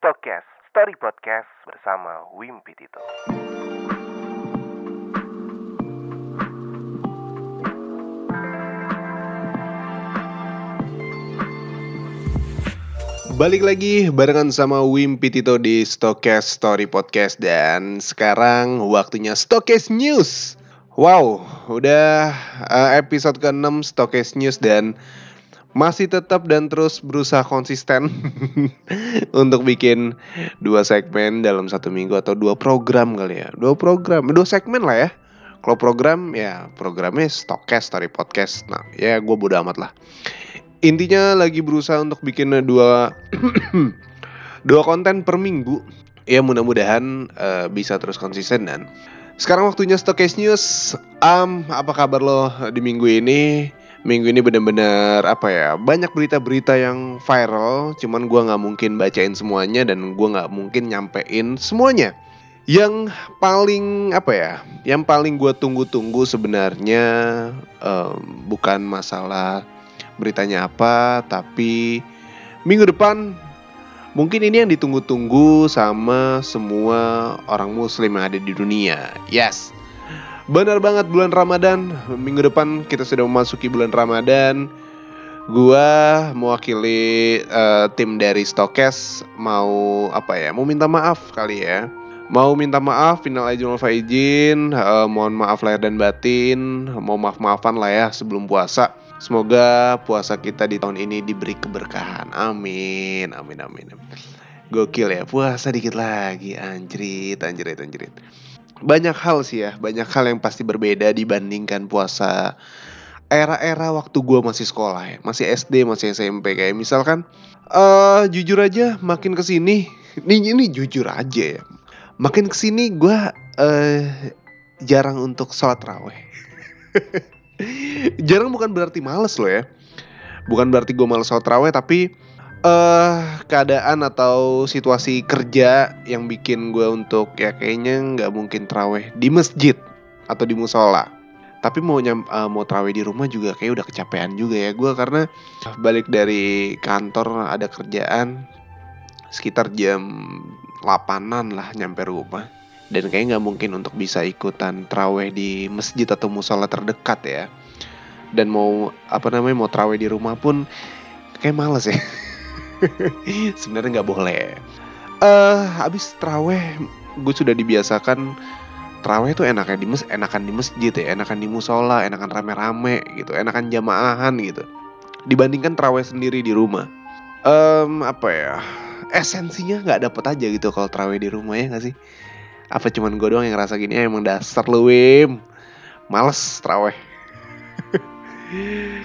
Stokes Story Podcast bersama Wimpi Tito. Balik lagi barengan sama Wimpi Tito di Stokes Story Podcast dan sekarang waktunya Stokes News. Wow, udah uh, episode ke-6 Stokes News dan masih tetap dan terus berusaha konsisten untuk bikin dua segmen dalam satu minggu atau dua program kali ya. Dua program, dua segmen lah ya. Kalau program ya programnya Stokes Story Podcast. Nah, ya gue bodo amat lah intinya lagi berusaha untuk bikin dua dua konten per minggu ya mudah-mudahan uh, bisa terus konsisten dan sekarang waktunya Stokes News um, apa kabar lo di minggu ini minggu ini bener-bener apa ya banyak berita-berita yang viral cuman gue nggak mungkin bacain semuanya dan gue nggak mungkin nyampein semuanya yang paling apa ya yang paling gue tunggu-tunggu sebenarnya um, bukan masalah beritanya apa, tapi minggu depan mungkin ini yang ditunggu-tunggu sama semua orang muslim yang ada di dunia. Yes. Benar banget bulan Ramadan. Minggu depan kita sudah memasuki bulan Ramadan. Gua mewakili uh, tim dari Stokes mau apa ya? Mau minta maaf kali ya. Mau minta maaf, final aja faizin, uh, mohon maaf lahir dan batin, mau maaf-maafan lah ya sebelum puasa Semoga puasa kita di tahun ini diberi keberkahan. Amin. Amin amin. Gokil ya, puasa dikit lagi. Anjrit, anjrit, anjrit. Banyak hal sih ya, banyak hal yang pasti berbeda dibandingkan puasa era-era waktu gue masih sekolah ya, masih SD, masih SMP kayak misalkan uh, jujur aja makin ke sini, ini ini jujur aja ya, makin ke sini gue uh, jarang untuk sholat raweh. jarang bukan berarti males loh ya bukan berarti gue males sholat raweh tapi uh, keadaan atau situasi kerja yang bikin gue untuk ya kayaknya nggak mungkin teraweh di masjid atau di musola. Tapi mau nyam, uh, mau teraweh di rumah juga kayak udah kecapean juga ya gue karena balik dari kantor ada kerjaan sekitar jam 8an lah nyampe rumah. Dan kayak nggak mungkin untuk bisa ikutan traweh di masjid atau musola terdekat ya. Dan mau apa namanya mau traweh di rumah pun kayak males ya sebenarnya nggak boleh. Eh uh, habis traweh gue sudah dibiasakan traweh tuh enaknya di mes enakan di masjid ya enakan di musola enakan rame-rame gitu enakan jamaahan gitu. Dibandingkan traweh sendiri di rumah. Um, apa ya esensinya nggak dapet aja gitu kalau traweh di rumah ya nggak sih? Apa cuman gue doang yang ngerasa gini? Ya emang dasar lu Wim. Males traweh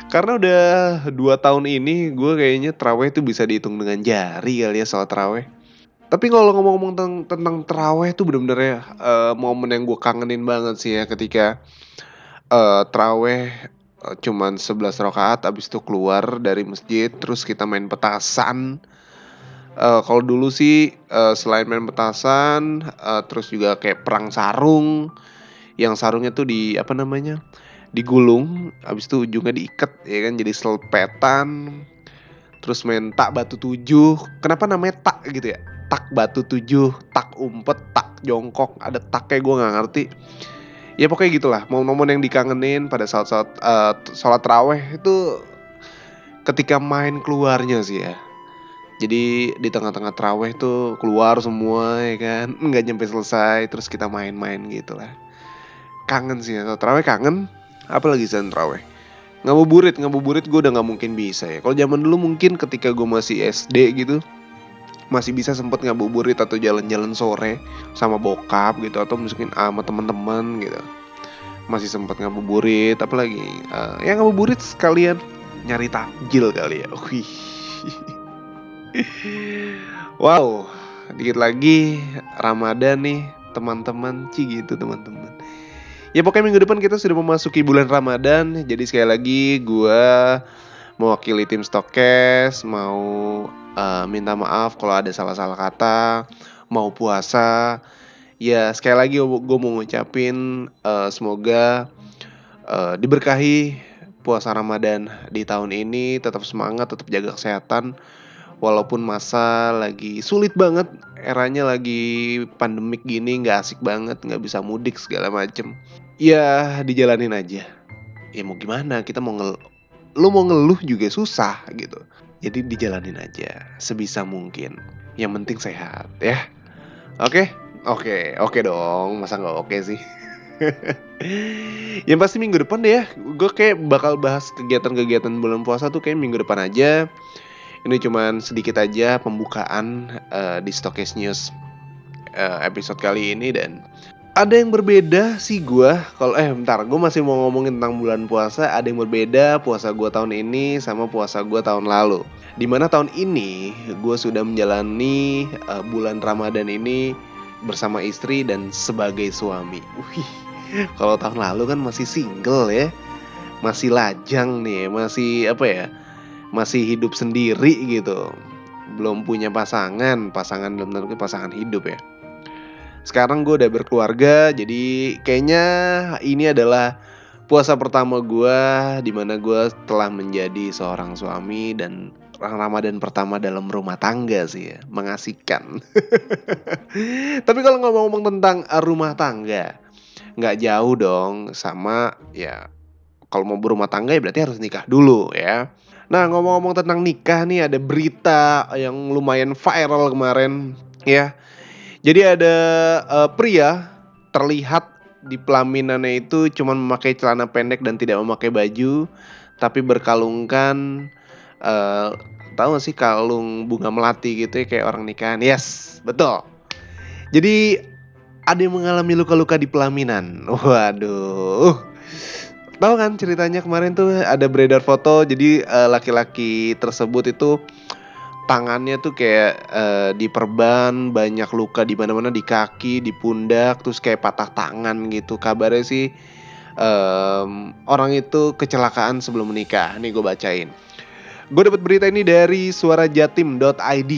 karena udah dua tahun ini gue kayaknya traweh itu bisa dihitung dengan jari kali ya soal traweh tapi kalau ngomong-ngomong tentang, tentang traweh itu bener-bener ya uh, momen yang gue kangenin banget sih ya ketika uh, traweh uh, cuman 11 rakaat abis itu keluar dari masjid terus kita main petasan. Uh, kalau dulu sih uh, selain main petasan uh, terus juga kayak perang sarung yang sarungnya tuh di apa namanya digulung habis itu ujungnya diikat ya kan jadi selpetan terus main tak batu tujuh. Kenapa namanya tak gitu ya? Tak batu tujuh tak umpet tak jongkok. Ada tak kayak gue nggak ngerti. Ya pokoknya gitulah momen-momen yang dikangenin pada saat-saat uh, sholat raweh itu ketika main keluarnya sih ya. Jadi di tengah-tengah traweh tuh keluar semua ya kan. Nggak nyampe selesai terus kita main-main gitu lah kangen sih ya traweh kangen apalagi sen traweh ngabuburit ngabuburit gue udah nggak mungkin bisa ya. Kalau zaman dulu mungkin ketika gue masih SD gitu masih bisa sempet ngabuburit atau jalan-jalan sore sama bokap gitu atau mungkin sama teman-teman gitu. Masih sempet ngabuburit apalagi uh, ya ngabuburit sekalian nyari takjil kali ya. Wih. Wow, dikit lagi Ramadan nih teman-teman, ci gitu teman-teman. Ya pokoknya minggu depan kita sudah memasuki bulan Ramadan, jadi sekali lagi gue mewakili tim Stokes mau uh, minta maaf kalau ada salah-salah kata, mau puasa. Ya sekali lagi gue mau ngucapin uh, semoga uh, diberkahi puasa Ramadan di tahun ini, tetap semangat, tetap jaga kesehatan walaupun masa lagi sulit banget eranya lagi pandemik gini nggak asik banget nggak bisa mudik segala macem. Ya dijalanin aja. Ya mau gimana? Kita mau ngel lu mau ngeluh juga susah gitu. Jadi dijalanin aja sebisa mungkin. Yang penting sehat ya. Oke? Oke oke dong. Masa nggak oke sih? Yang pasti minggu depan deh ya. Gue kayak bakal bahas kegiatan-kegiatan bulan puasa tuh kayak minggu depan aja ini cuman sedikit aja pembukaan uh, di Stokes News uh, episode kali ini dan ada yang berbeda sih gue kalau eh bentar gue masih mau ngomongin tentang bulan puasa ada yang berbeda puasa gue tahun ini sama puasa gue tahun lalu di mana tahun ini gue sudah menjalani uh, bulan Ramadan ini bersama istri dan sebagai suami. Wih, kalau tahun lalu kan masih single ya, masih lajang nih, masih apa ya? Masih hidup sendiri gitu. Belum punya pasangan pasangan dalam tanda pasangan hidup ya. Sekarang gue udah berkeluarga jadi kayaknya ini adalah puasa pertama gue di mana gue telah menjadi seorang suami dan Ramadan pertama dalam rumah tangga sih ya mengasihkan. Tapi kalau ngomong-ngomong tentang rumah tangga nggak jauh dong sama ya kalau mau berumah tangga ya berarti harus nikah dulu ya Nah ngomong-ngomong tentang nikah nih ada berita yang lumayan viral kemarin ya. Jadi ada uh, pria terlihat di pelaminannya itu cuma memakai celana pendek dan tidak memakai baju, tapi berkalungkan uh, tahu gak sih kalung bunga melati gitu ya kayak orang nikahan. Yes, betul. Jadi ada yang mengalami luka-luka di pelaminan. Waduh tahu kan ceritanya kemarin tuh ada beredar foto jadi uh, laki-laki tersebut itu tangannya tuh kayak uh, diperban banyak luka di mana-mana di kaki di pundak terus kayak patah tangan gitu. Kabarnya sih um, orang itu kecelakaan sebelum menikah. Nih gue bacain. Gue dapat berita ini dari suarajatim.id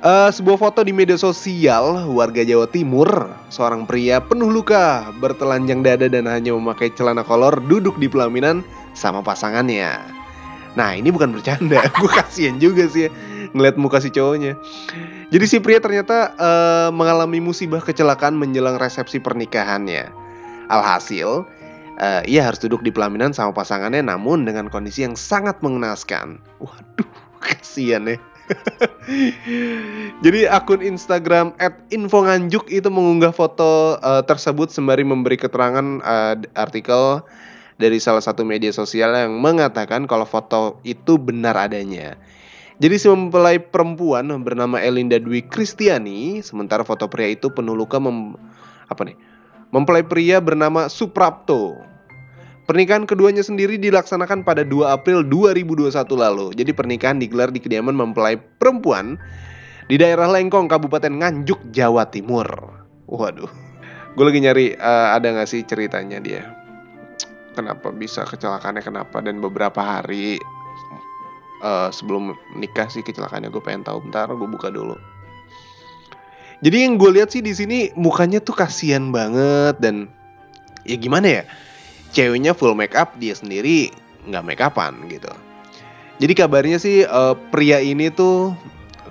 Uh, sebuah foto di media sosial warga Jawa Timur, seorang pria penuh luka, bertelanjang dada dan hanya memakai celana kolor duduk di pelaminan sama pasangannya. Nah ini bukan bercanda, gue kasihan juga sih ya, ngeliat muka si cowoknya. Jadi si pria ternyata uh, mengalami musibah kecelakaan menjelang resepsi pernikahannya. Alhasil, uh, ia harus duduk di pelaminan sama pasangannya namun dengan kondisi yang sangat mengenaskan. Waduh, kasihan ya. Jadi akun Instagram @infonganjuk itu mengunggah foto uh, tersebut sembari memberi keterangan uh, artikel dari salah satu media sosial yang mengatakan kalau foto itu benar adanya. Jadi si mempelai perempuan bernama Elinda Dwi Kristiani, sementara foto pria itu penuh luka mem, apa nih? Mempelai pria bernama Suprapto Pernikahan keduanya sendiri dilaksanakan pada 2 April 2021 lalu. Jadi pernikahan digelar di kediaman mempelai perempuan di daerah Lengkong, Kabupaten Nganjuk, Jawa Timur. Waduh, gue lagi nyari uh, ada gak sih ceritanya dia? Kenapa bisa kecelakaannya kenapa dan beberapa hari uh, sebelum nikah sih kecelakaannya gue pengen tahu. Bentar, gue buka dulu. Jadi yang gue lihat sih di sini mukanya tuh kasihan banget dan ya gimana ya? Ceweknya full make up dia sendiri nggak make upan gitu. Jadi kabarnya sih uh, pria ini tuh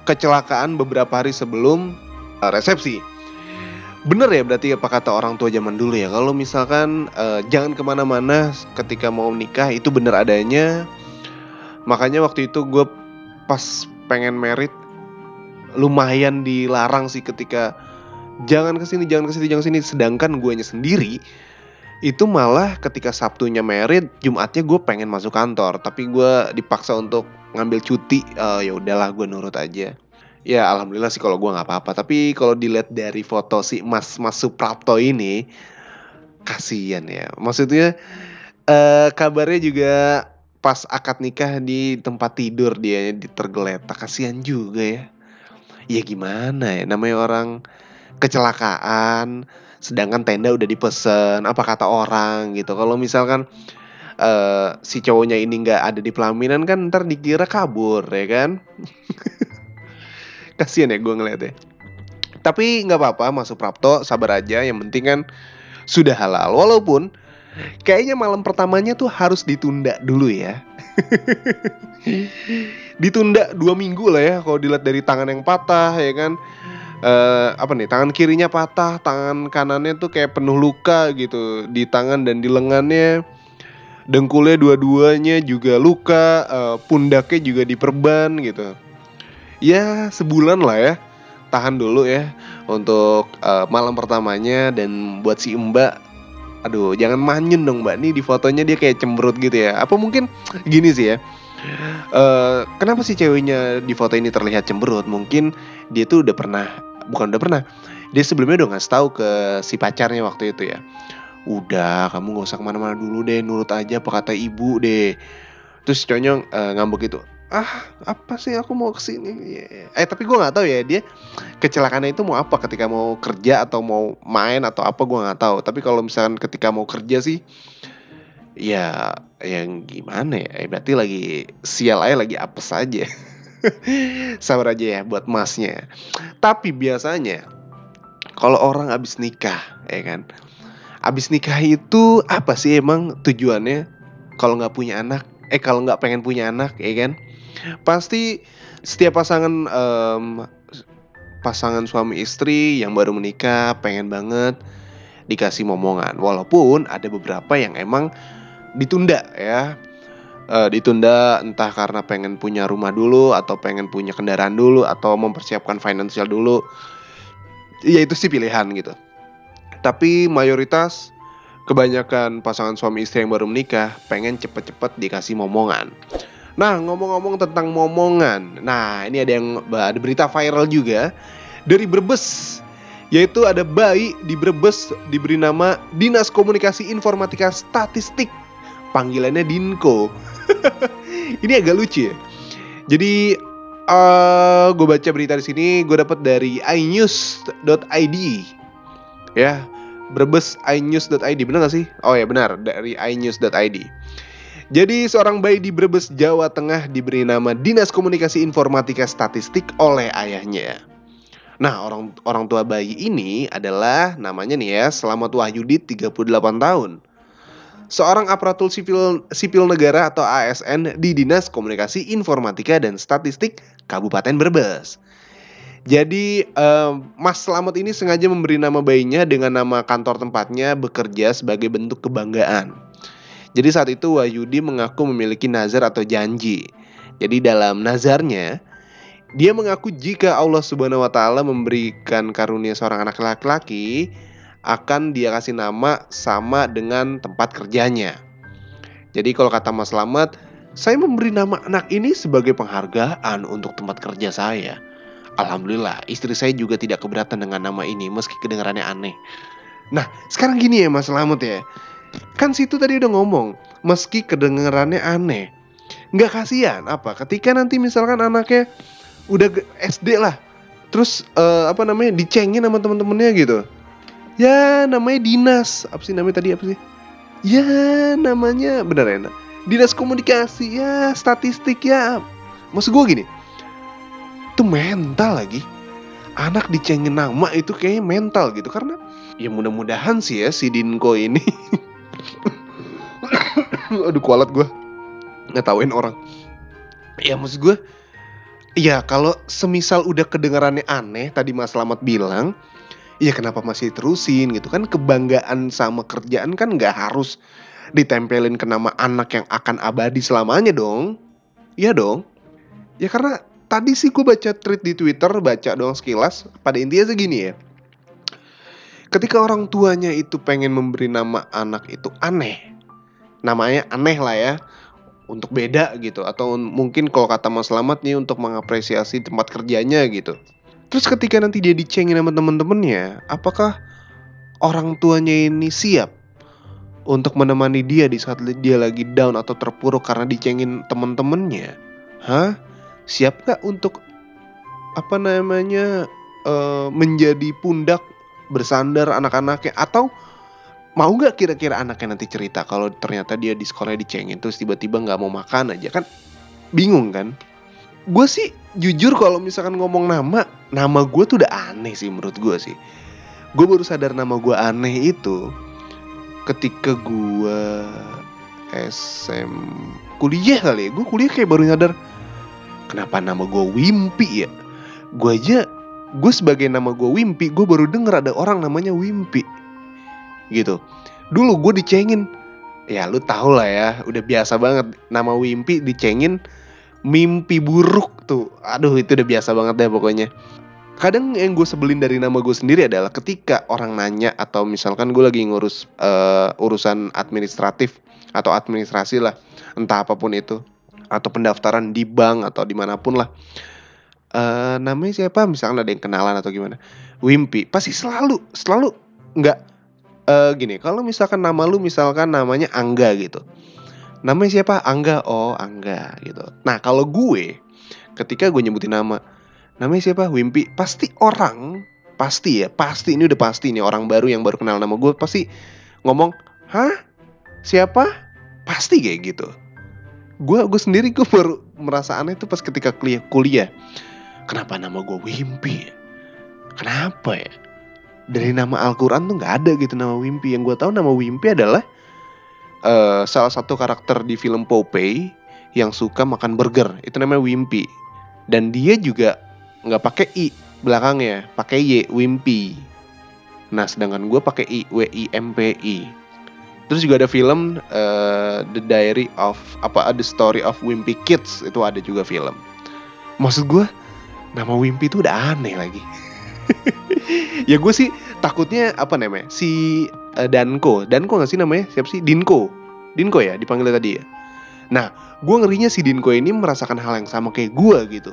kecelakaan beberapa hari sebelum uh, resepsi. Bener ya berarti apa kata orang tua zaman dulu ya? Kalau misalkan uh, jangan ke mana-mana ketika mau nikah itu bener adanya. Makanya waktu itu gue pas pengen merit lumayan dilarang sih ketika jangan ke sini jangan ke sini jangan ke sini sedangkan guanya sendiri itu malah ketika Sabtunya merit Jumatnya gue pengen masuk kantor tapi gue dipaksa untuk ngambil cuti. Uh, ya udahlah gue nurut aja. Ya alhamdulillah sih kalau gue nggak apa-apa. Tapi kalau dilihat dari foto si Mas Mas Suprapto ini kasihan ya. Maksudnya uh, kabarnya juga pas akad nikah di tempat tidur dia di tergeletak. Kasihan juga ya. Ya gimana ya namanya orang kecelakaan sedangkan tenda udah dipesen apa kata orang gitu. Kalau misalkan uh, si cowoknya ini nggak ada di pelaminan kan ntar dikira kabur ya kan? Kasian ya gue ngeliatnya tapi nggak apa-apa masuk Prapto sabar aja. Yang penting kan sudah halal. Walaupun kayaknya malam pertamanya tuh harus ditunda dulu ya. ditunda dua minggu lah ya kalau dilihat dari tangan yang patah ya kan. Uh, apa nih tangan kirinya patah, tangan kanannya tuh kayak penuh luka gitu di tangan dan di lengannya. Dengkulnya dua-duanya juga luka, uh, pundaknya juga diperban gitu. Ya sebulan lah ya, tahan dulu ya untuk uh, malam pertamanya dan buat si Mbak. Aduh jangan manyun dong mbak. Nih di fotonya dia kayak cemberut gitu ya. Apa mungkin gini sih ya uh, kenapa sih ceweknya di foto ini terlihat cemberut? Mungkin dia tuh udah pernah bukan udah pernah. Dia sebelumnya udah ngasih tahu ke si pacarnya waktu itu ya. Udah kamu gak usah ke mana-mana dulu deh nurut aja apa kata ibu deh. Terus cowoknya uh, ngambek itu ah apa sih aku mau ke sini yeah. eh tapi gue nggak tahu ya dia kecelakaannya itu mau apa? Ketika mau kerja atau mau main atau apa gue nggak tahu. Tapi kalau misalkan ketika mau kerja sih ya yang gimana ya? Eh, berarti lagi sial aja lagi apa saja sabar aja ya buat masnya tapi biasanya kalau orang habis nikah ya kan habis nikah itu apa sih emang tujuannya kalau nggak punya anak eh kalau nggak pengen punya anak ya kan Pasti setiap pasangan um, pasangan suami istri yang baru menikah pengen banget dikasih momongan. Walaupun ada beberapa yang emang ditunda ya. Uh, ditunda entah karena pengen punya rumah dulu atau pengen punya kendaraan dulu atau mempersiapkan finansial dulu. Ya itu sih pilihan gitu. Tapi mayoritas kebanyakan pasangan suami istri yang baru menikah pengen cepet-cepet dikasih momongan. Nah, ngomong-ngomong tentang momongan. Nah, ini ada yang ada berita viral juga dari Brebes. Yaitu ada bayi di Brebes diberi nama Dinas Komunikasi Informatika Statistik. Panggilannya Dinko. ini agak lucu ya. Jadi uh, gue baca berita di sini, gue dapat dari inews.id. Ya, Brebes inews.id benar gak sih? Oh ya benar dari inews.id. Jadi seorang bayi di Brebes, Jawa Tengah diberi nama Dinas Komunikasi Informatika Statistik oleh ayahnya. Nah, orang orang tua bayi ini adalah namanya nih ya, Selamat Wahyudi 38 tahun. Seorang aparatur sipil sipil negara atau ASN di Dinas Komunikasi Informatika dan Statistik Kabupaten Brebes. Jadi uh, Mas Selamat ini sengaja memberi nama bayinya dengan nama kantor tempatnya bekerja sebagai bentuk kebanggaan. Jadi saat itu Wahyudi mengaku memiliki nazar atau janji. Jadi dalam nazarnya dia mengaku jika Allah Subhanahu wa taala memberikan karunia seorang anak laki-laki akan dia kasih nama sama dengan tempat kerjanya. Jadi kalau kata Mas Slamet, saya memberi nama anak ini sebagai penghargaan untuk tempat kerja saya. Alhamdulillah, istri saya juga tidak keberatan dengan nama ini meski kedengarannya aneh. Nah, sekarang gini ya Mas Slamet ya. Kan situ tadi udah ngomong, meski kedengarannya aneh. Nggak kasihan apa? Ketika nanti misalkan anaknya udah SD lah, terus uh, apa namanya dicengin sama temen-temennya gitu. Ya namanya dinas, apa sih namanya tadi apa sih? Ya namanya bener ya, dinas komunikasi ya statistik ya. Maksud gue gini, itu mental lagi. Anak dicengin nama itu kayaknya mental gitu karena ya mudah-mudahan sih ya si Dinko ini aduh kualat gue ngetawain orang ya maksud gue ya kalau semisal udah kedengarannya aneh tadi Mas Slamet bilang ya kenapa masih terusin gitu? Kan kebanggaan sama kerjaan kan nggak harus ditempelin ke nama anak yang akan abadi selamanya dong. Iya dong. Ya karena tadi sih gue baca tweet di Twitter baca dong sekilas pada intinya segini ya. Ketika orang tuanya itu pengen memberi nama anak itu aneh namanya aneh lah ya untuk beda gitu. Atau mungkin kalau kata Mas Selamat nih untuk mengapresiasi tempat kerjanya gitu. Terus ketika nanti dia dicengin sama temen-temennya, apakah orang tuanya ini siap untuk menemani dia di saat dia lagi down atau terpuruk karena dicengin temen-temennya? Hah? Siap gak untuk apa namanya uh, menjadi pundak bersandar anak-anaknya atau mau nggak kira-kira anaknya nanti cerita kalau ternyata dia di sekolah dicengin terus tiba-tiba nggak mau makan aja kan bingung kan gue sih jujur kalau misalkan ngomong nama nama gue tuh udah aneh sih menurut gue sih. Gue baru sadar nama gue aneh itu ketika gua SM kuliah kali ya. Gue kuliah kayak baru nyadar kenapa nama gue Wimpi ya? Gue aja gue sebagai nama gue Wimpi gue baru denger ada orang namanya Wimpi gitu. Dulu gue dicengin ya lu tau lah ya udah biasa banget nama Wimpi dicengin mimpi buruk tuh. Aduh itu udah biasa banget deh pokoknya. Kadang yang gue sebelin dari nama gue sendiri adalah ketika orang nanya atau misalkan gue lagi ngurus uh, urusan administratif atau administrasi lah entah apa pun itu atau pendaftaran di bank atau di mana pun lah uh, namanya siapa? Misalkan ada yang kenalan atau gimana. Wimpi pasti selalu selalu nggak uh, gini kalau misalkan nama lu misalkan namanya Angga gitu namanya siapa? Angga. Oh Angga gitu. Nah kalau gue ketika gue nyebutin nama namanya siapa? Wimpi. Pasti orang pasti ya pasti ini udah pasti nih orang baru yang baru kenal nama gue pasti ngomong hah? Siapa? Pasti kayak gitu. Gue gue sendiri gue baru merasa aneh tuh pas ketika kuliah kuliah. Kenapa nama gue Wimpi? Kenapa ya? Dari nama Al-Quran tuh nggak ada gitu nama Wimpi. Yang gue tahu nama Wimpi adalah uh, salah satu karakter di film Popeye yang suka makan burger itu namanya Wimpi dan dia juga nggak pakai i belakangnya pakai y Wimpy nah sedangkan gue pakai i w i m p i Terus juga ada film uh, The Diary of apa The Story of Wimpy Kids itu ada juga film. Maksud gue nama Wimpy itu udah aneh lagi. ya gue sih takutnya apa namanya si uh, Danko, Danko nggak sih namanya? Siapa sih? Dinko, Dinko ya dipanggil tadi ya. Nah, gue ngerinya si Dinko ini merasakan hal yang sama kayak gue gitu.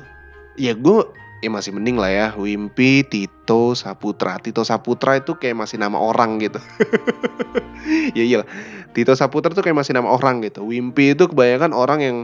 Ya gue ya masih mending lah ya Wimpi, Tito, Saputra. Tito Saputra itu kayak masih nama orang gitu. ya iya Tito Saputra tuh kayak masih nama orang gitu. Wimpi itu kebanyakan orang yang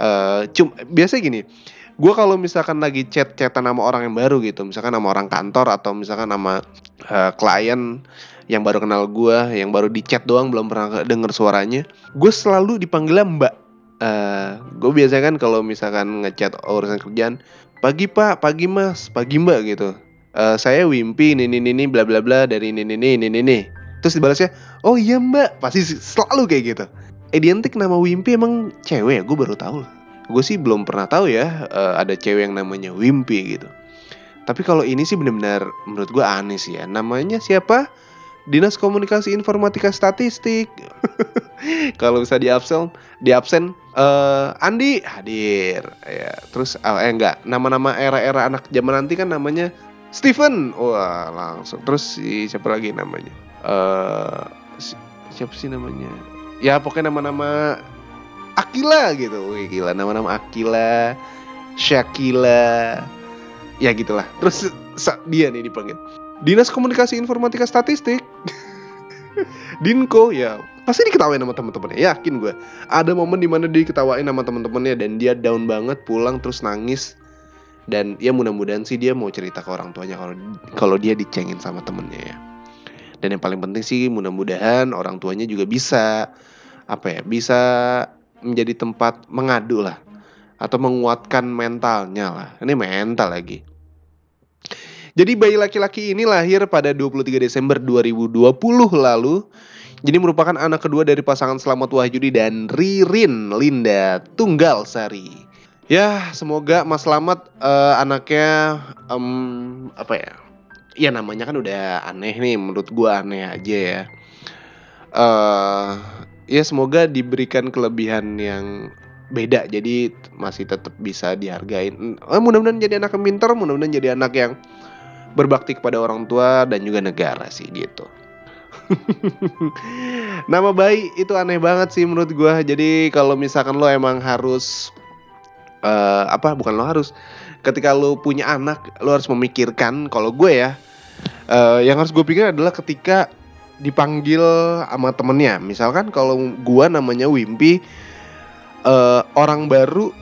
uh, cum biasa gini. Gue kalau misalkan lagi chat chatan nama orang yang baru gitu, misalkan nama orang kantor atau misalkan nama uh, klien yang baru kenal gue, yang baru di chat doang belum pernah denger suaranya, gue selalu dipanggilnya Mbak. Uh, eh, gue biasanya kan kalau misalkan ngechat urusan kerjaan, pagi pak. Pagi mas. Pagi mbak gitu. Uh, saya Wimpi ini ini ini bla bla bla dari ini ini ini ini terus dibalasnya oh iya mbak. Pasti selalu kayak gitu. Identik nama Wimpi emang cewek ya? Gue baru tahu gue sih belum pernah tahu ya uh, ada cewek yang namanya Wimpi gitu tapi kalau ini sih benar-benar menurut gue aneh sih ya namanya siapa Dinas Komunikasi Informatika Statistik. Kalau bisa di absen, di absen uh, Andi hadir. Ya, terus uh, eh enggak, nama-nama era-era anak zaman nanti kan namanya Steven. Wah, langsung. Terus si siapa lagi namanya? uh, si, siapa sih namanya? Ya, pokoknya nama-nama Akila gitu. Wih, gila nama-nama Akila, Shakila. Ya gitulah. Terus dia nih dipanggil Dinas Komunikasi Informatika Statistik. Dinko ya pasti diketawain sama temen-temennya yakin gue ada momen di mana dia diketawain sama temen-temennya dan dia down banget pulang terus nangis dan ya mudah-mudahan sih dia mau cerita ke orang tuanya kalau kalau dia dicengin sama temennya ya dan yang paling penting sih mudah-mudahan orang tuanya juga bisa apa ya bisa menjadi tempat mengadu lah atau menguatkan mentalnya lah ini mental lagi jadi bayi laki-laki ini lahir pada 23 Desember 2020 lalu. Jadi merupakan anak kedua dari pasangan Selamat Wahyudi dan Ririn Linda Tunggal Sari. Ya, semoga Mas Selamat uh, anaknya um, apa ya? Ya namanya kan udah aneh nih, menurut gua aneh aja ya. Uh, ya semoga diberikan kelebihan yang beda jadi masih tetap bisa dihargain. Eh, mudah-mudahan jadi anak yang pintar, mudah-mudahan jadi anak yang berbakti kepada orang tua dan juga negara sih gitu. Nama bayi itu aneh banget sih menurut gue. Jadi kalau misalkan lo emang harus uh, apa? Bukan lo harus. Ketika lo punya anak, lo harus memikirkan. Kalau gue ya, uh, yang harus gue pikir adalah ketika dipanggil sama temennya. Misalkan kalau gue namanya Wimpi, uh, orang baru,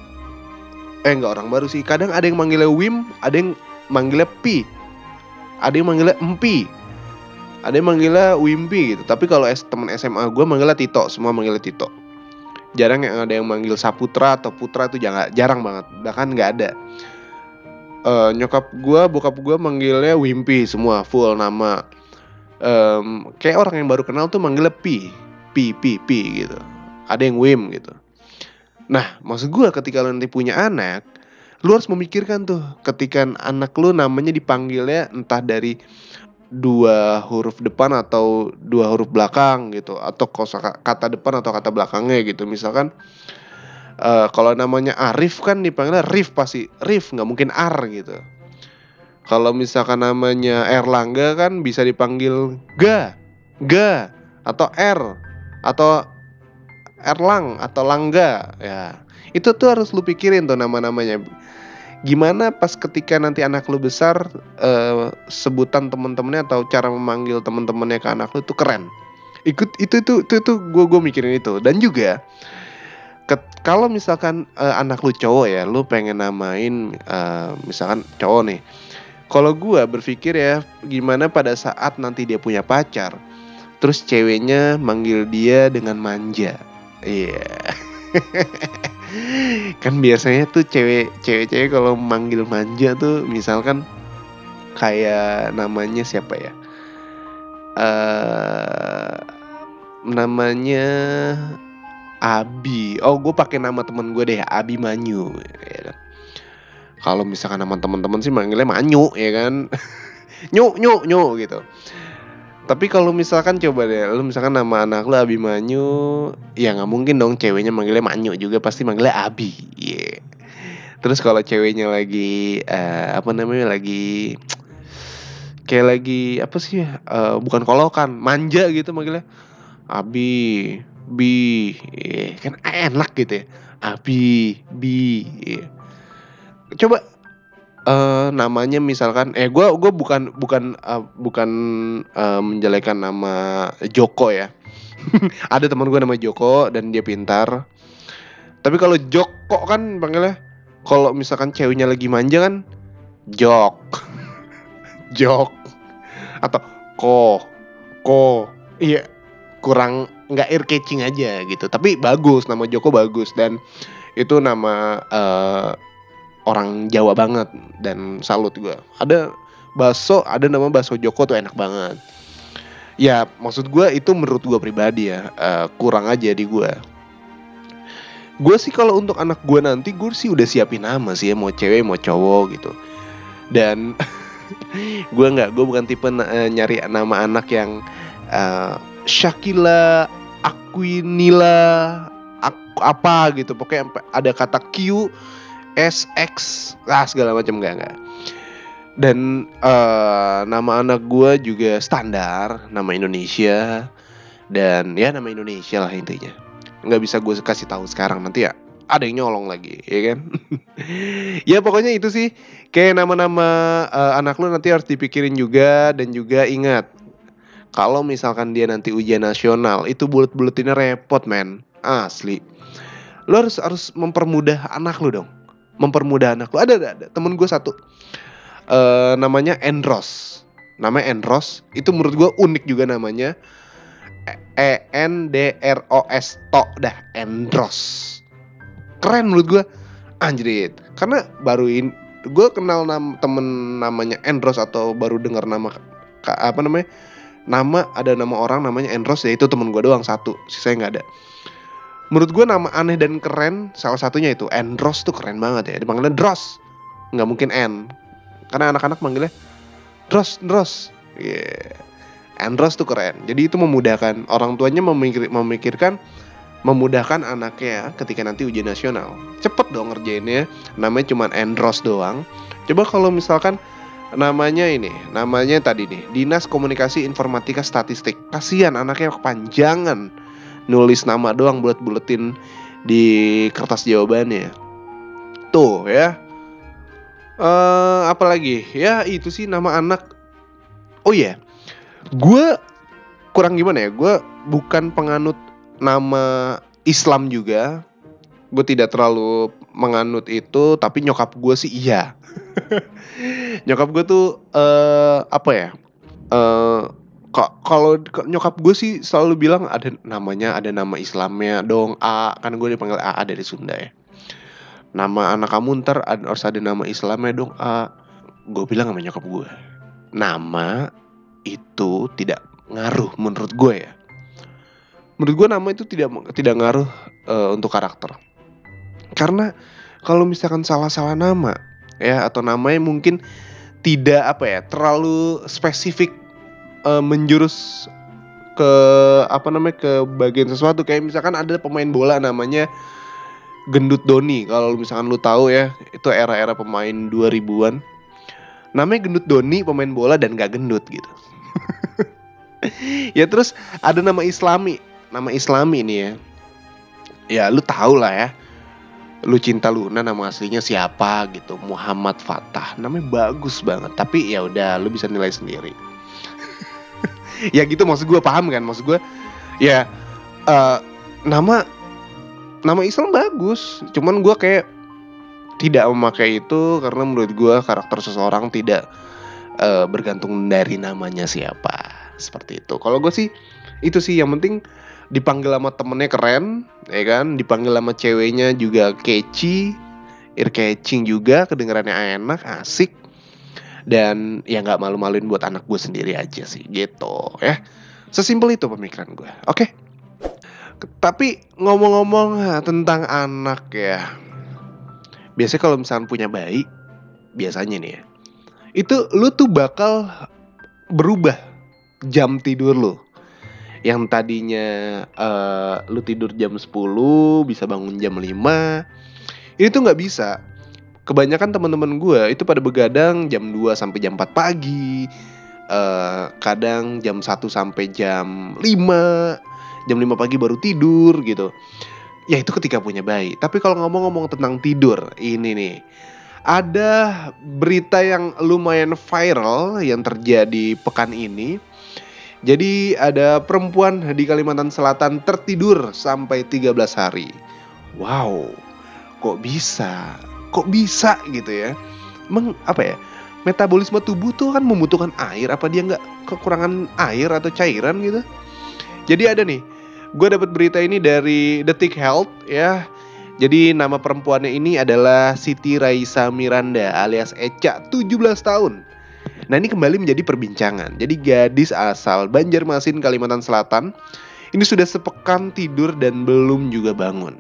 eh enggak orang baru sih. Kadang ada yang manggilnya Wim, ada yang manggilnya Pi ada yang manggilnya Empi ada yang manggilnya Wimpi gitu. Tapi kalau teman SMA gue manggilnya Tito semua manggilnya Tito. Jarang yang ada yang manggil Saputra atau Putra itu jangan jarang banget. Bahkan nggak ada. Uh, nyokap gue bokap gue manggilnya Wimpi semua full nama um, kayak orang yang baru kenal tuh manggilnya pi pi pi pi gitu. Ada yang wim gitu. Nah maksud gue ketika lo nanti punya anak lu harus memikirkan tuh ketika anak lu namanya dipanggilnya entah dari dua huruf depan atau dua huruf belakang gitu atau kosa kata depan atau kata belakangnya gitu. Misalkan uh, kalau namanya Arif kan dipanggilnya Rif pasti Rif nggak mungkin Ar gitu kalau misalkan namanya Erlangga kan bisa dipanggil Ga Ga atau R atau Erlang atau Langga ya. Itu tuh harus lu pikirin tuh nama-namanya. Gimana pas ketika nanti anak lu besar uh, sebutan temen-temennya atau cara memanggil temen-temennya ke anak lu tuh keren. Ikut itu itu itu itu gue gue mikirin itu. Dan juga kalau misalkan uh, anak lu cowok ya, lu pengen namain uh, misalkan cowok nih. Kalau gue berpikir ya, gimana pada saat nanti dia punya pacar, terus ceweknya manggil dia dengan manja. Iya. Yeah. kan biasanya tuh cewek cewek-cewek kalau manggil manja tuh misalkan kayak namanya siapa ya? uh, namanya Abi. Oh, gue pakai nama temen gue deh, Abi Manyu. Ya kan? Kalau misalkan nama teman-teman sih manggilnya Manyu, ya kan? nyu, nyu, nyu gitu. Tapi kalau misalkan coba deh, lu misalkan nama anak lu Abi Manyu, ya nggak mungkin dong ceweknya manggilnya Manyu juga pasti manggilnya Abi. Yeah. Terus kalau ceweknya lagi uh, apa namanya lagi kayak lagi apa sih uh, bukan kolokan, manja gitu manggilnya Abi bi yeah, kan enak gitu ya abi bi yeah. Coba uh, namanya misalkan eh gue gue bukan bukan uh, bukan uh, menjelekan nama Joko ya. Ada teman gue nama Joko dan dia pintar. Tapi kalau Joko kan panggilnya kalau misalkan ceweknya lagi manja kan Jok. Jok. Atau Ko. Ko. Iya kurang nggak ear catching aja gitu. Tapi bagus nama Joko bagus. Dan itu nama uh, orang Jawa banget dan salut gue ada bakso ada nama bakso Joko tuh enak banget. Ya maksud gue itu menurut gue pribadi ya uh, kurang aja di gue gue sih kalau untuk anak gue nanti gue sih udah siapin nama sih ya mau cewek mau cowok gitu. Dan gue nggak gue bukan tipe uh, nyari nama anak yang uh, Shakila Aquinila aku apa gitu. Pokoknya ada kata Q S X lah segala macam enggak enggak dan uh, nama anak gue juga standar nama Indonesia. Dan ya nama Indonesia lah intinya. Nggak bisa gue kasih tahu sekarang nanti ya ada yang nyolong lagi ya kan? Ya pokoknya itu sih. Kayak nama-nama uh, anak lu nanti harus dipikirin juga dan juga ingat kalau misalkan dia nanti ujian nasional itu bulet-buletinnya repot men. Asli. Lo harus harus mempermudah anak lo dong mempermudah anak lo ada ada, ada. temen gue satu. Uh, namanya Endros namanya Endros itu menurut gue unik juga namanya. E N D R O S to dah. Endros keren menurut gue anjrit karena baru ini gue kenal nam, temen namanya Endros atau baru dengar nama apa namanya? Nama ada nama orang namanya Enros ya itu temen gue doang satu. Sisanya nggak ada menurut gue nama aneh dan keren salah satunya itu Enros tuh keren banget ya dipanggilnya Dros nggak mungkin N. Karena anak-anak manggilnya Dros Dros yeah. Enros tuh keren. Jadi itu memudahkan orang tuanya memikir, memikirkan memudahkan anaknya ketika nanti ujian nasional. Cepet dong ngerjainnya namanya cuma Endros doang. Coba kalau misalkan namanya ini, namanya tadi nih, Dinas Komunikasi Informatika Statistik. Kasihan anaknya kepanjangan nulis nama doang bulet-buletin di kertas jawabannya. Tuh ya. Uh, apa lagi? Ya itu sih nama anak. Oh iya. Yeah. Gue kurang gimana ya? Gue bukan penganut nama Islam juga. Gue tidak terlalu menganut itu, tapi nyokap gue sih iya nyokap gue tuh uh, apa ya? Uh, kalau nyokap gue sih selalu bilang ada namanya ada nama Islamnya dong A kan gue dipanggil A dari Sunda ya nama anak kamu ntar harus ada nama Islamnya dong A gue bilang sama nyokap gue nama itu tidak ngaruh menurut gue ya. Menurut gue nama itu tidak tidak ngaruh uh, untuk karakter. Karena kalau misalkan salah-salah nama ya atau namanya mungkin tidak apa ya terlalu spesifik uh, menjurus ke apa namanya ke bagian sesuatu. Kayak misalkan ada pemain bola namanya Gendut Doni kalau misalkan lu tahu ya itu era-era pemain 2000-an namanya Gendut Doni pemain bola dan gak gendut gitu. Ya terus ada nama Islami nama Islami ini ya. Ya lu tahu lah ya. Lu cinta Luna nama aslinya siapa gitu. Muhammad Fatah namanya bagus banget. Tapi ya udah lu bisa nilai sendiri ya gitu maksud gue paham kan? Maksud gue ya uh, nama nama Islam bagus. Cuman gue kayak tidak memakai itu karena menurut gue karakter seseorang tidak uh, bergantung dari namanya siapa. Seperti itu. Kalau gue sih itu sih yang penting dipanggil sama temennya keren ya kan? Dipanggil sama ceweknya juga catchy ear catching juga kedengarannya enak asik dan ya nggak malu-maluin buat anak gue sendiri aja sih gitu ya. Sesimpel itu pemikiran gue oke? Okay? tapi ngomong-ngomong tentang anak ya. Biasanya kalau misalnya punya bayi biasanya nih ya itu lu tuh bakal berubah jam tidur lu. Yang tadinya uh, lu tidur jam 10 bisa bangun jam 5 ini tuh nggak bisa kebanyakan teman-teman gue itu pada begadang jam 2 sampai jam 4 pagi uh, kadang jam 1 sampai jam 5 jam 5 pagi baru tidur gitu ya itu ketika punya bayi tapi kalau ngomong-ngomong tentang tidur ini nih ada berita yang lumayan viral yang terjadi pekan ini jadi ada perempuan di Kalimantan Selatan tertidur sampai 13 hari. Wow, kok bisa? Kok bisa gitu ya? Meng, apa ya? Metabolisme tubuh tuh kan membutuhkan air. Apa dia nggak kekurangan air atau cairan gitu? Jadi ada nih, gue dapat berita ini dari Detik Health ya. Jadi nama perempuannya ini adalah Siti Raisa Miranda alias Eca, 17 tahun. Nah ini kembali menjadi perbincangan. Jadi gadis asal Banjarmasin, Kalimantan Selatan ini sudah sepekan tidur dan belum juga bangun.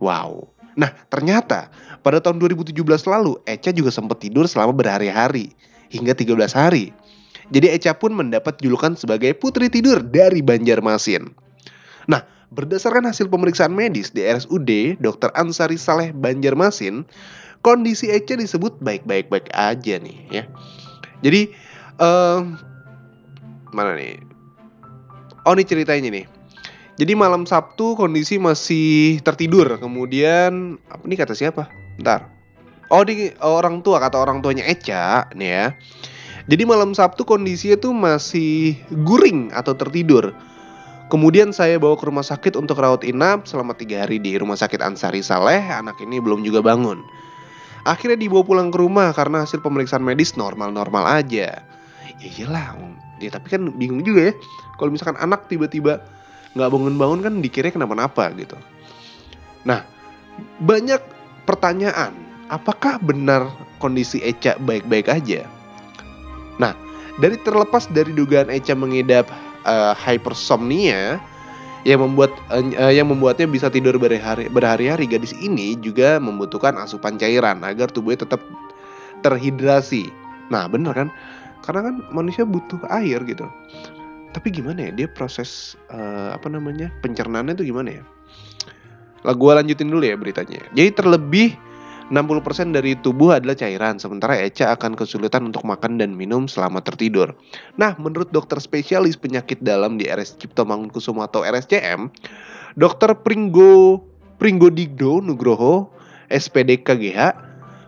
Wow. Nah ternyata pada tahun 2017 lalu Eca juga sempat tidur selama berhari-hari hingga 13 hari. Jadi Eca pun mendapat julukan sebagai putri tidur dari Banjarmasin. Nah, berdasarkan hasil pemeriksaan medis di RSUD Dr. Ansari Saleh Banjarmasin, kondisi Eca disebut baik-baik-baik aja nih ya. Jadi uh, mana nih? Oh ini ceritanya nih. Jadi malam Sabtu kondisi masih tertidur. Kemudian apa nih kata siapa? Bentar. Oh di orang tua kata orang tuanya Eca nih ya. Jadi malam Sabtu kondisinya tuh masih guring atau tertidur. Kemudian saya bawa ke rumah sakit untuk rawat inap selama tiga hari di rumah sakit Ansari Saleh. Anak ini belum juga bangun. Akhirnya dibawa pulang ke rumah karena hasil pemeriksaan medis normal-normal aja. Ya iyalah, ya tapi kan bingung juga ya. Kalau misalkan anak tiba-tiba nggak bangun-bangun kan dikira kenapa-napa gitu. Nah, banyak pertanyaan. Apakah benar kondisi Eca baik-baik aja? Nah, dari terlepas dari dugaan Eca mengidap uh, hypersomnia, yang membuat uh, yang membuatnya bisa tidur berhari berhari-hari gadis ini juga membutuhkan asupan cairan agar tubuhnya tetap terhidrasi. Nah, bener kan? Karena kan manusia butuh air gitu. Tapi gimana ya dia proses uh, apa namanya pencernaannya itu gimana ya? Lah gue lanjutin dulu ya beritanya. Jadi terlebih 60% dari tubuh adalah cairan, sementara Eca akan kesulitan untuk makan dan minum selama tertidur. Nah, menurut dokter spesialis penyakit dalam di RS Cipto Mangunkusumo atau RSCM, Dokter Pringgo Digdo Nugroho, SPD KGH,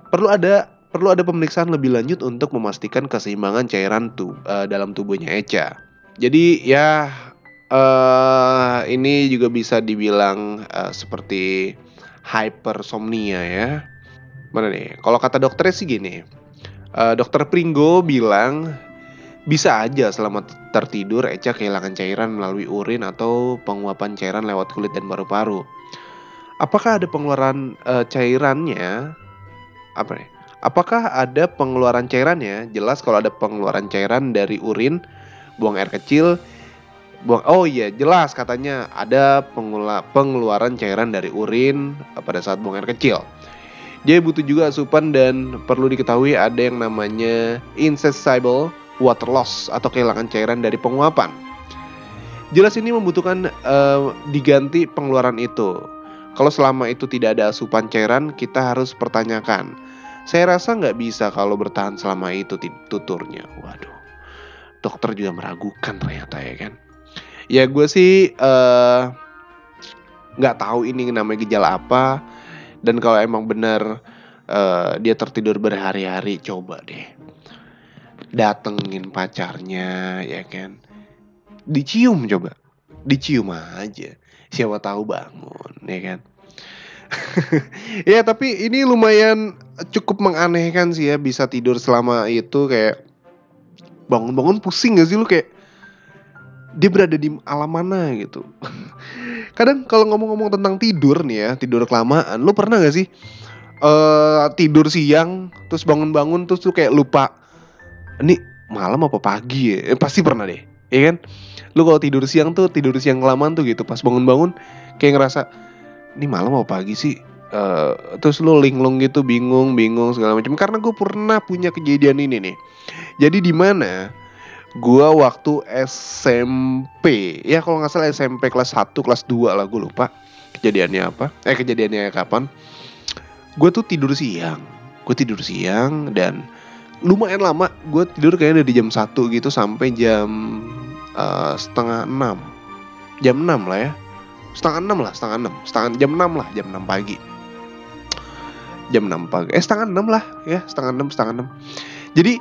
perlu ada perlu ada pemeriksaan lebih lanjut untuk memastikan keseimbangan cairan tu, uh, dalam tubuhnya Eca. Jadi ya uh, ini juga bisa dibilang uh, seperti hypersomnia ya mana nih? Kalau kata dokternya sih gini, uh, dokter Pringgo bilang bisa aja selama tertidur Eca kehilangan cairan melalui urin atau penguapan cairan lewat kulit dan paru-paru. Apakah ada pengeluaran uh, cairannya? Apa nih? Apakah ada pengeluaran cairannya? Jelas kalau ada pengeluaran cairan dari urin, buang air kecil buang oh iya jelas katanya ada pengula, pengeluaran cairan dari urin pada saat buang air kecil. Dia butuh juga asupan dan perlu diketahui ada yang namanya insatiable water loss atau kehilangan cairan dari penguapan. Jelas ini membutuhkan uh, diganti pengeluaran itu. Kalau selama itu tidak ada asupan cairan kita harus pertanyakan. Saya rasa nggak bisa kalau bertahan selama itu tuturnya. Waduh dokter juga meragukan ternyata ya kan ya gue sih eh, nggak uh, tahu ini namanya gejala apa. Dan kalau emang benar uh, dia tertidur berhari-hari coba deh datengin pacarnya ya kan? Dicium coba. Dicium aja. Siapa tahu bangun ya kan? Ya tapi ini lumayan cukup menganehkan sih ya bisa tidur selama itu kayak bangun-bangun pusing gak sih lu? Kayak dia berada di alam mana gitu. Kadang kalau ngomong-ngomong tentang tidur nih ya, tidur kelamaan, lu pernah gak sih uh, tidur siang terus bangun-bangun terus tuh kayak lupa ini malam apa pagi ya? Eh, pasti pernah deh, ya kan? Lu kalau tidur siang tuh tidur siang kelamaan tuh gitu, pas bangun-bangun kayak ngerasa ini malam apa pagi sih? Uh, terus lu linglung gitu bingung bingung segala macam karena gue pernah punya kejadian ini nih jadi di mana gua waktu SMP ya kalau nggak salah SMP kelas 1 kelas 2 lah gue lupa kejadiannya apa. Eh kejadiannya kapan. Gue tuh tidur siang. Gue tidur siang dan lumayan lama gue tidur kayaknya dari jam 1 gitu sampai jam uh, setengah 6 jam 6 lah ya. Setengah 6 lah setengah 6 setengah jam 6 lah jam 6 pagi. Jam 6 pagi. Eh setengah 6 lah ya setengah 6 setengah 6 jadi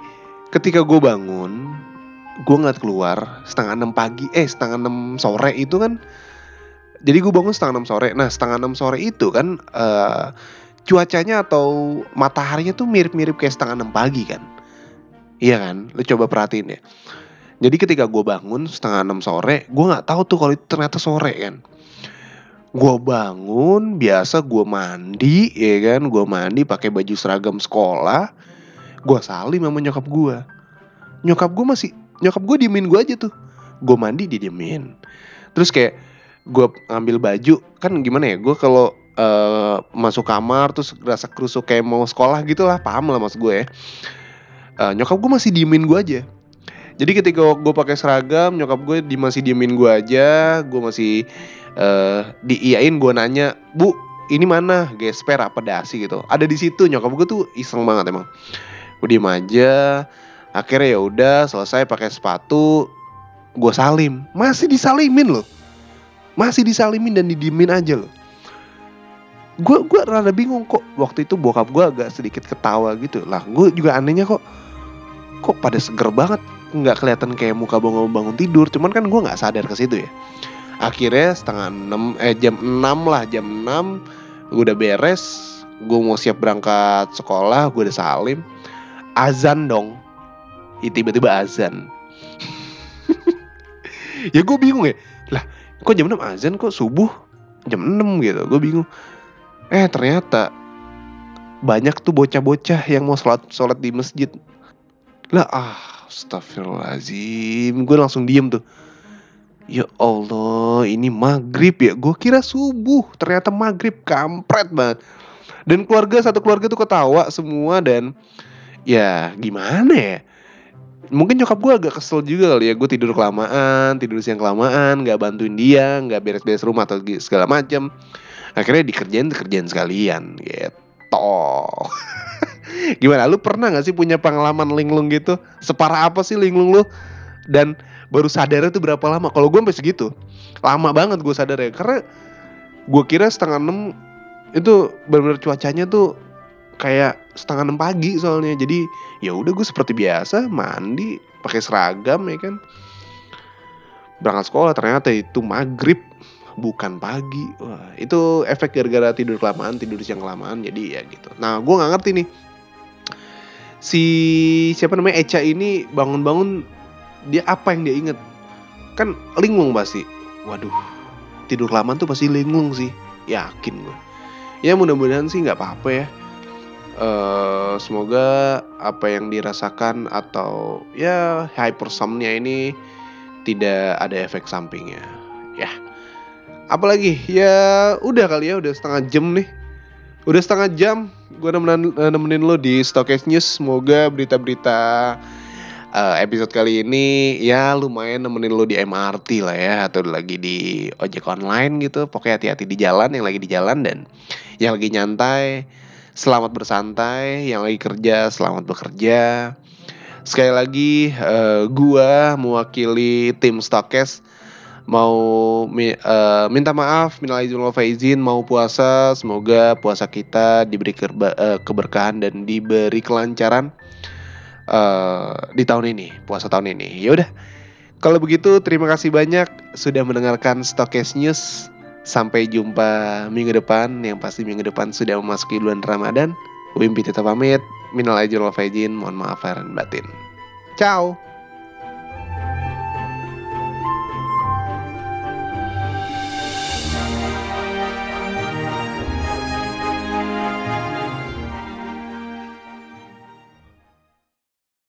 ketika gue bangun gue ngeliat keluar setengah enam pagi eh setengah enam sore itu kan jadi gue bangun setengah enam sore. Nah setengah enam sore itu kan uh, cuacanya atau mataharinya tuh mirip-mirip kayak setengah enam pagi kan. Iya kan? Lu coba perhatiin ya. Jadi ketika gue bangun setengah enam sore gue nggak tahu tuh kalau ternyata sore kan. Gue bangun biasa gue mandi ya kan? Gue mandi pakai baju seragam sekolah. Gue salim sama nyokap gue nyokap gue masih nyokap gue diemin gue aja tuh. Gue mandi dia diemin. Terus kayak gue ngambil baju kan gimana ya gue kalau uh, masuk kamar terus rasa kerusuk kayak mau sekolah gitu lah paham lah mas gue ya. Uh, nyokap gue masih diemin gue aja. Jadi ketika gue pakai seragam nyokap gue di masih diemin gue aja gue masih uh, diiyain gue nanya bu ini mana? Gesper apa dasi? gitu. Ada di situ nyokap gue tuh iseng banget emang. Gue diem aja akhirnya ya udah selesai pakai sepatu gue salim. Masih disalimin loh. Masih disalimin dan didiemin aja loh. Gue gue rada bingung kok. Waktu itu bokap gue agak sedikit ketawa gitu. Lah gue juga anehnya kok. Kok pada seger banget. Nggak kelihatan kayak muka bangun bangun tidur. Cuman kan gue nggak sadar ke situ ya. Akhirnya setengah enam eh jam enam lah jam enam. Gue udah beres. Gue mau siap berangkat sekolah gue udah salim. Azan dong tiba-tiba azan. Ya gue bingung ya. Lah kok jam 6 azan kok? Subuh? Jam 6 gitu gue bingung. Eh ternyata banyak tuh bocah-bocah yang mau sholat sholat di masjid. Lah ah astagfirullahaladzim. Gue langsung diem tuh. Ya Allah ini maghrib ya? Gue kira subuh. Ternyata maghrib kampret banget. Dan keluarga satu keluarga tuh ketawa semua dan ya gimana ya mungkin nyokap gue agak kesel juga kali ya. Gue tidur kelamaan tidur siang kelamaan nggak bantuin dia nggak beres-beres rumah atau segala macam akhirnya dikerjain dikerjain sekalian gitu. Gimana lu pernah nggak sih punya pengalaman linglung gitu? Separah apa sih linglung lu? Dan baru sadar itu berapa lama? Kalau gue sampai segitu lama banget gue sadar ya karena gue kira setengah enam itu benar-benar cuacanya tuh kayak setengah enam pagi soalnya. Jadi ya udah gue seperti biasa mandi pakai seragam ya kan. Berangkat sekolah ternyata itu maghrib bukan pagi. Wah itu efek gara-gara tidur kelamaan tidur siang kelamaan jadi ya gitu. Nah gue nggak ngerti nih. Si siapa namanya Echa ini bangun-bangun dia apa yang dia inget kan linglung pasti. Waduh tidur kelamaan tuh pasti linglung sih. Yakin gue ya mudah-mudahan sih nggak apa-apa ya uh, semoga apa yang dirasakan atau ya hypersomnia ini tidak ada efek sampingnya. Ya. Apalagi ya udah kali ya udah setengah jam nih. Udah setengah jam gue nemenin, eh, nemenin lo di Stokes News. Semoga berita-berita uh, episode kali ini ya lumayan nemenin lo di MRT lah ya atau lagi di ojek online gitu. Pokoknya hati-hati di jalan yang lagi di jalan dan yang lagi nyantai selamat bersantai, yang lagi kerja selamat bekerja. Sekali lagi uh, gua mewakili tim Stokes. Mau uh, minta maaf minal izin wal faizin mau puasa. Semoga puasa kita diberi kerba, uh, keberkahan dan diberi kelancaran uh, di tahun ini puasa tahun ini. Ya udah. Kalau begitu terima kasih banyak sudah mendengarkan Stokes News sampai jumpa minggu depan yang pasti minggu depan sudah memasuki bulan Ramadan. Wimpi tetap pamit. Minal izin wal faizin mohon maaf lahir batin. Ciao